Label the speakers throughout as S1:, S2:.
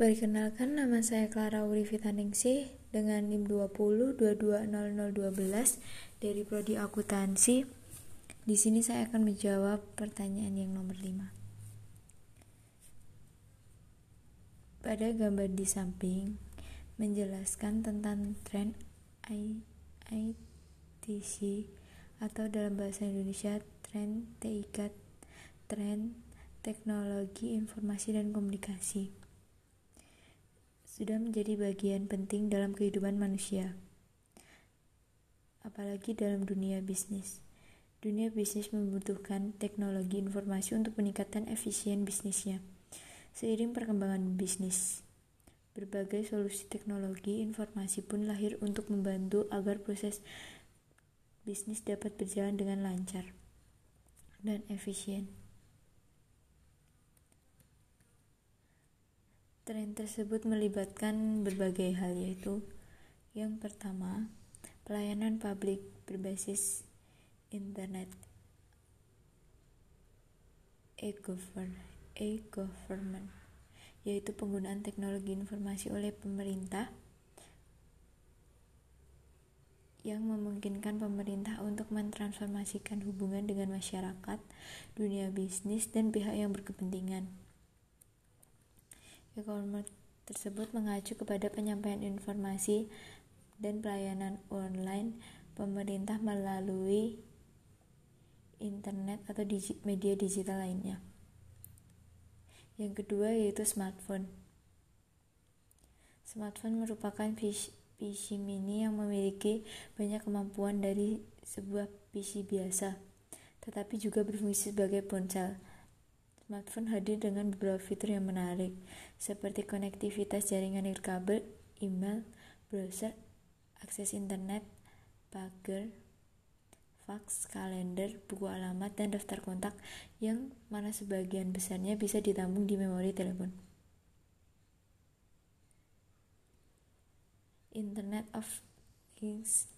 S1: Perkenalkan nama saya Clara Urivita Ningsih dengan NIM 20220012 dari prodi akuntansi. Di sini saya akan menjawab pertanyaan yang nomor 5. Pada gambar di samping menjelaskan tentang tren ITC atau dalam bahasa Indonesia tren TIK tren teknologi informasi dan komunikasi sudah menjadi bagian penting dalam kehidupan manusia apalagi dalam dunia bisnis dunia bisnis membutuhkan teknologi informasi untuk meningkatkan efisien bisnisnya seiring perkembangan bisnis berbagai solusi teknologi informasi pun lahir untuk membantu agar proses bisnis dapat berjalan dengan lancar dan efisien. Tren tersebut melibatkan berbagai hal yaitu yang pertama, pelayanan publik berbasis internet e-government yaitu penggunaan teknologi informasi oleh pemerintah yang memungkinkan pemerintah untuk mentransformasikan hubungan dengan masyarakat, dunia bisnis, dan pihak yang berkepentingan. E-commerce tersebut mengacu kepada penyampaian informasi dan pelayanan online pemerintah melalui internet atau media digital lainnya. Yang kedua yaitu smartphone. Smartphone merupakan PC mini yang memiliki banyak kemampuan dari sebuah PC biasa, tetapi juga berfungsi sebagai ponsel. Smartphone hadir dengan beberapa fitur yang menarik, seperti konektivitas jaringan nirkabel, email, browser, akses internet, pagar, fax, kalender, buku alamat, dan daftar kontak yang mana sebagian besarnya bisa ditampung di memori telepon. Internet of Things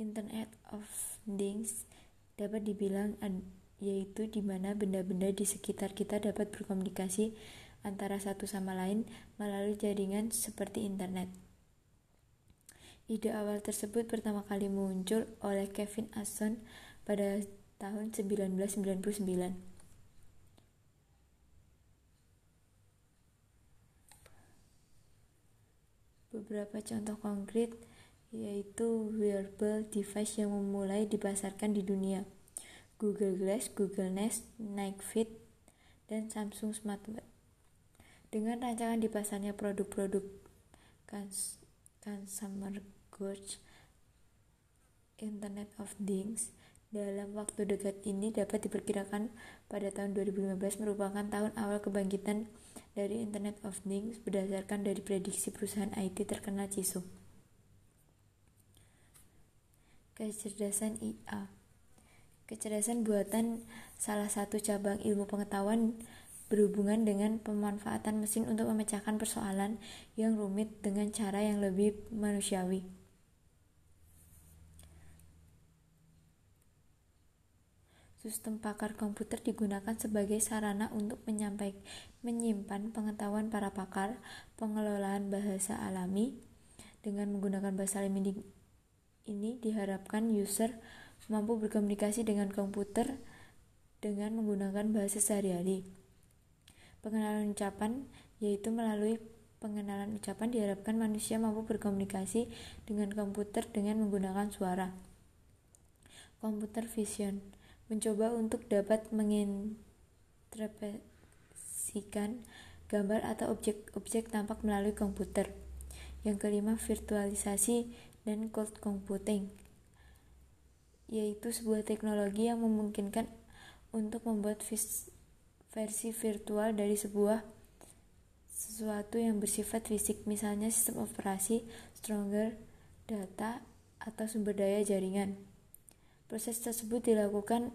S1: Internet of Things dapat dibilang yaitu di mana benda-benda di sekitar kita dapat berkomunikasi antara satu sama lain melalui jaringan seperti internet. Ide awal tersebut pertama kali muncul oleh Kevin Aston pada tahun 1999. Beberapa contoh konkret yaitu wearable device yang memulai dipasarkan di dunia. Google Glass, Google Nest, Nike Fit, dan Samsung Smartwatch. Dengan rancangan dipasarnya produk-produk consumer goods Internet of Things dalam waktu dekat ini dapat diperkirakan pada tahun 2015 merupakan tahun awal kebangkitan dari Internet of Things berdasarkan dari prediksi perusahaan IT terkenal Ciso. Kecerdasan IA Kecerdasan buatan salah satu cabang ilmu pengetahuan berhubungan dengan pemanfaatan mesin untuk memecahkan persoalan yang rumit dengan cara yang lebih manusiawi. Sistem pakar komputer digunakan sebagai sarana untuk menyampai, menyimpan pengetahuan para pakar, pengelolaan bahasa alami. Dengan menggunakan bahasa alami ini diharapkan user mampu berkomunikasi dengan komputer dengan menggunakan bahasa sehari-hari. Pengenalan ucapan yaitu melalui pengenalan ucapan diharapkan manusia mampu berkomunikasi dengan komputer dengan menggunakan suara. Computer vision mencoba untuk dapat menginterpretasikan gambar atau objek-objek tampak melalui komputer. Yang kelima, virtualisasi dan cloud computing, yaitu sebuah teknologi yang memungkinkan untuk membuat versi virtual dari sebuah sesuatu yang bersifat fisik, misalnya sistem operasi, stronger, data, atau sumber daya jaringan. Proses tersebut dilakukan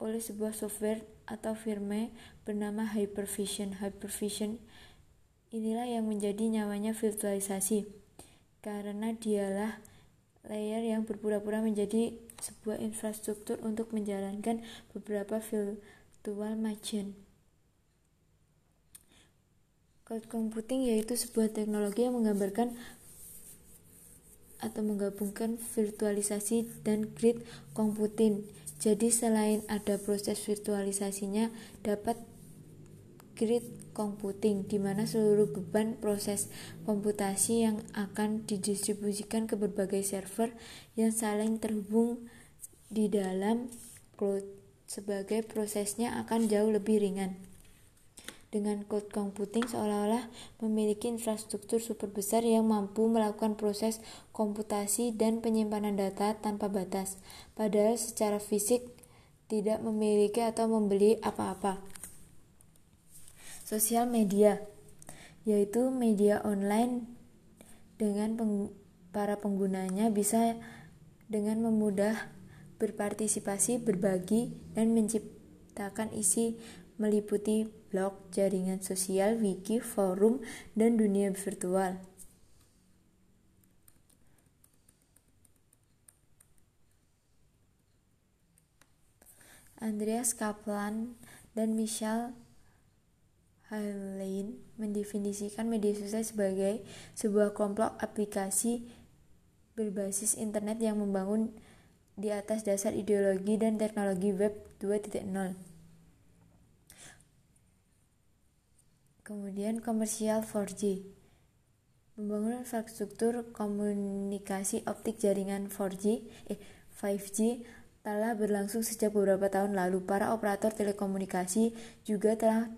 S1: oleh sebuah software atau firmware bernama Hypervision. Hypervision inilah yang menjadi nyawanya virtualisasi karena dialah layer yang berpura-pura menjadi sebuah infrastruktur untuk menjalankan beberapa virtual machine. Cloud computing yaitu sebuah teknologi yang menggambarkan atau menggabungkan virtualisasi dan grid computing. Jadi selain ada proses virtualisasinya dapat grid computing di mana seluruh beban proses komputasi yang akan didistribusikan ke berbagai server yang saling terhubung di dalam cloud sebagai prosesnya akan jauh lebih ringan dengan cloud computing seolah-olah memiliki infrastruktur super besar yang mampu melakukan proses komputasi dan penyimpanan data tanpa batas, padahal secara fisik tidak memiliki atau membeli apa-apa. Sosial media yaitu media online dengan peng para penggunanya bisa dengan memudah berpartisipasi, berbagi, dan menciptakan isi meliputi blog, jaringan sosial, wiki, forum, dan dunia virtual. Andreas Kaplan dan Michelle Halein mendefinisikan media sosial sebagai sebuah kelompok aplikasi berbasis internet yang membangun di atas dasar ideologi dan teknologi web 2.0. Kemudian komersial 4G. Membangun infrastruktur komunikasi optik jaringan 4G, eh 5G telah berlangsung sejak beberapa tahun lalu. Para operator telekomunikasi juga telah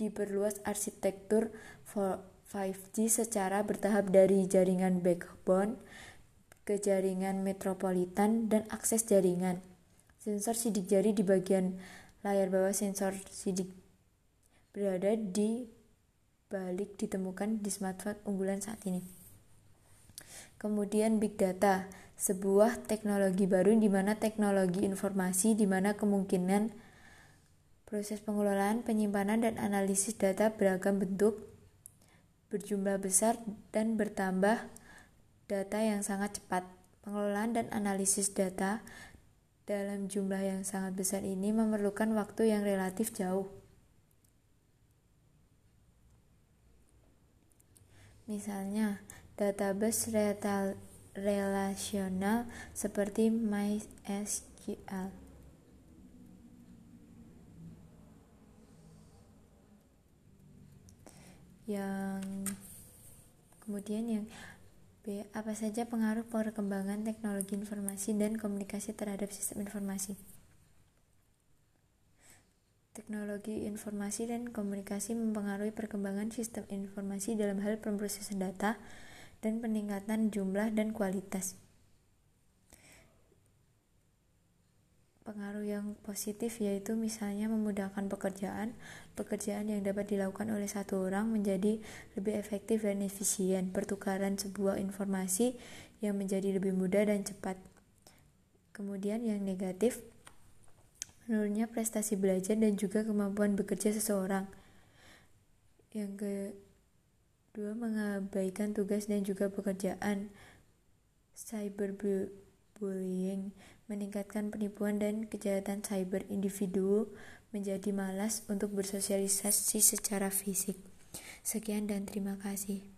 S1: diperluas arsitektur 5G secara bertahap dari jaringan backbone ke jaringan metropolitan dan akses jaringan. Sensor sidik jari di bagian layar bawah sensor sidik berada di balik ditemukan di smartphone unggulan saat ini. Kemudian big data, sebuah teknologi baru di mana teknologi informasi di mana kemungkinan proses pengelolaan, penyimpanan dan analisis data beragam bentuk, berjumlah besar dan bertambah data yang sangat cepat. Pengelolaan dan analisis data dalam jumlah yang sangat besar ini memerlukan waktu yang relatif jauh. Misalnya, database relasional seperti MySQL. Yang kemudian yang B, apa saja pengaruh perkembangan teknologi informasi dan komunikasi terhadap sistem informasi? Teknologi informasi dan komunikasi mempengaruhi perkembangan sistem informasi dalam hal pemrosesan data dan peningkatan jumlah dan kualitas. Pengaruh yang positif yaitu misalnya memudahkan pekerjaan, pekerjaan yang dapat dilakukan oleh satu orang menjadi lebih efektif dan efisien, pertukaran sebuah informasi yang menjadi lebih mudah dan cepat. Kemudian yang negatif, menurunnya prestasi belajar dan juga kemampuan bekerja seseorang. Yang kedua, mengabaikan tugas dan juga pekerjaan. Cyberbullying meningkatkan penipuan dan kejahatan cyber individu menjadi malas untuk bersosialisasi secara fisik. Sekian dan terima kasih.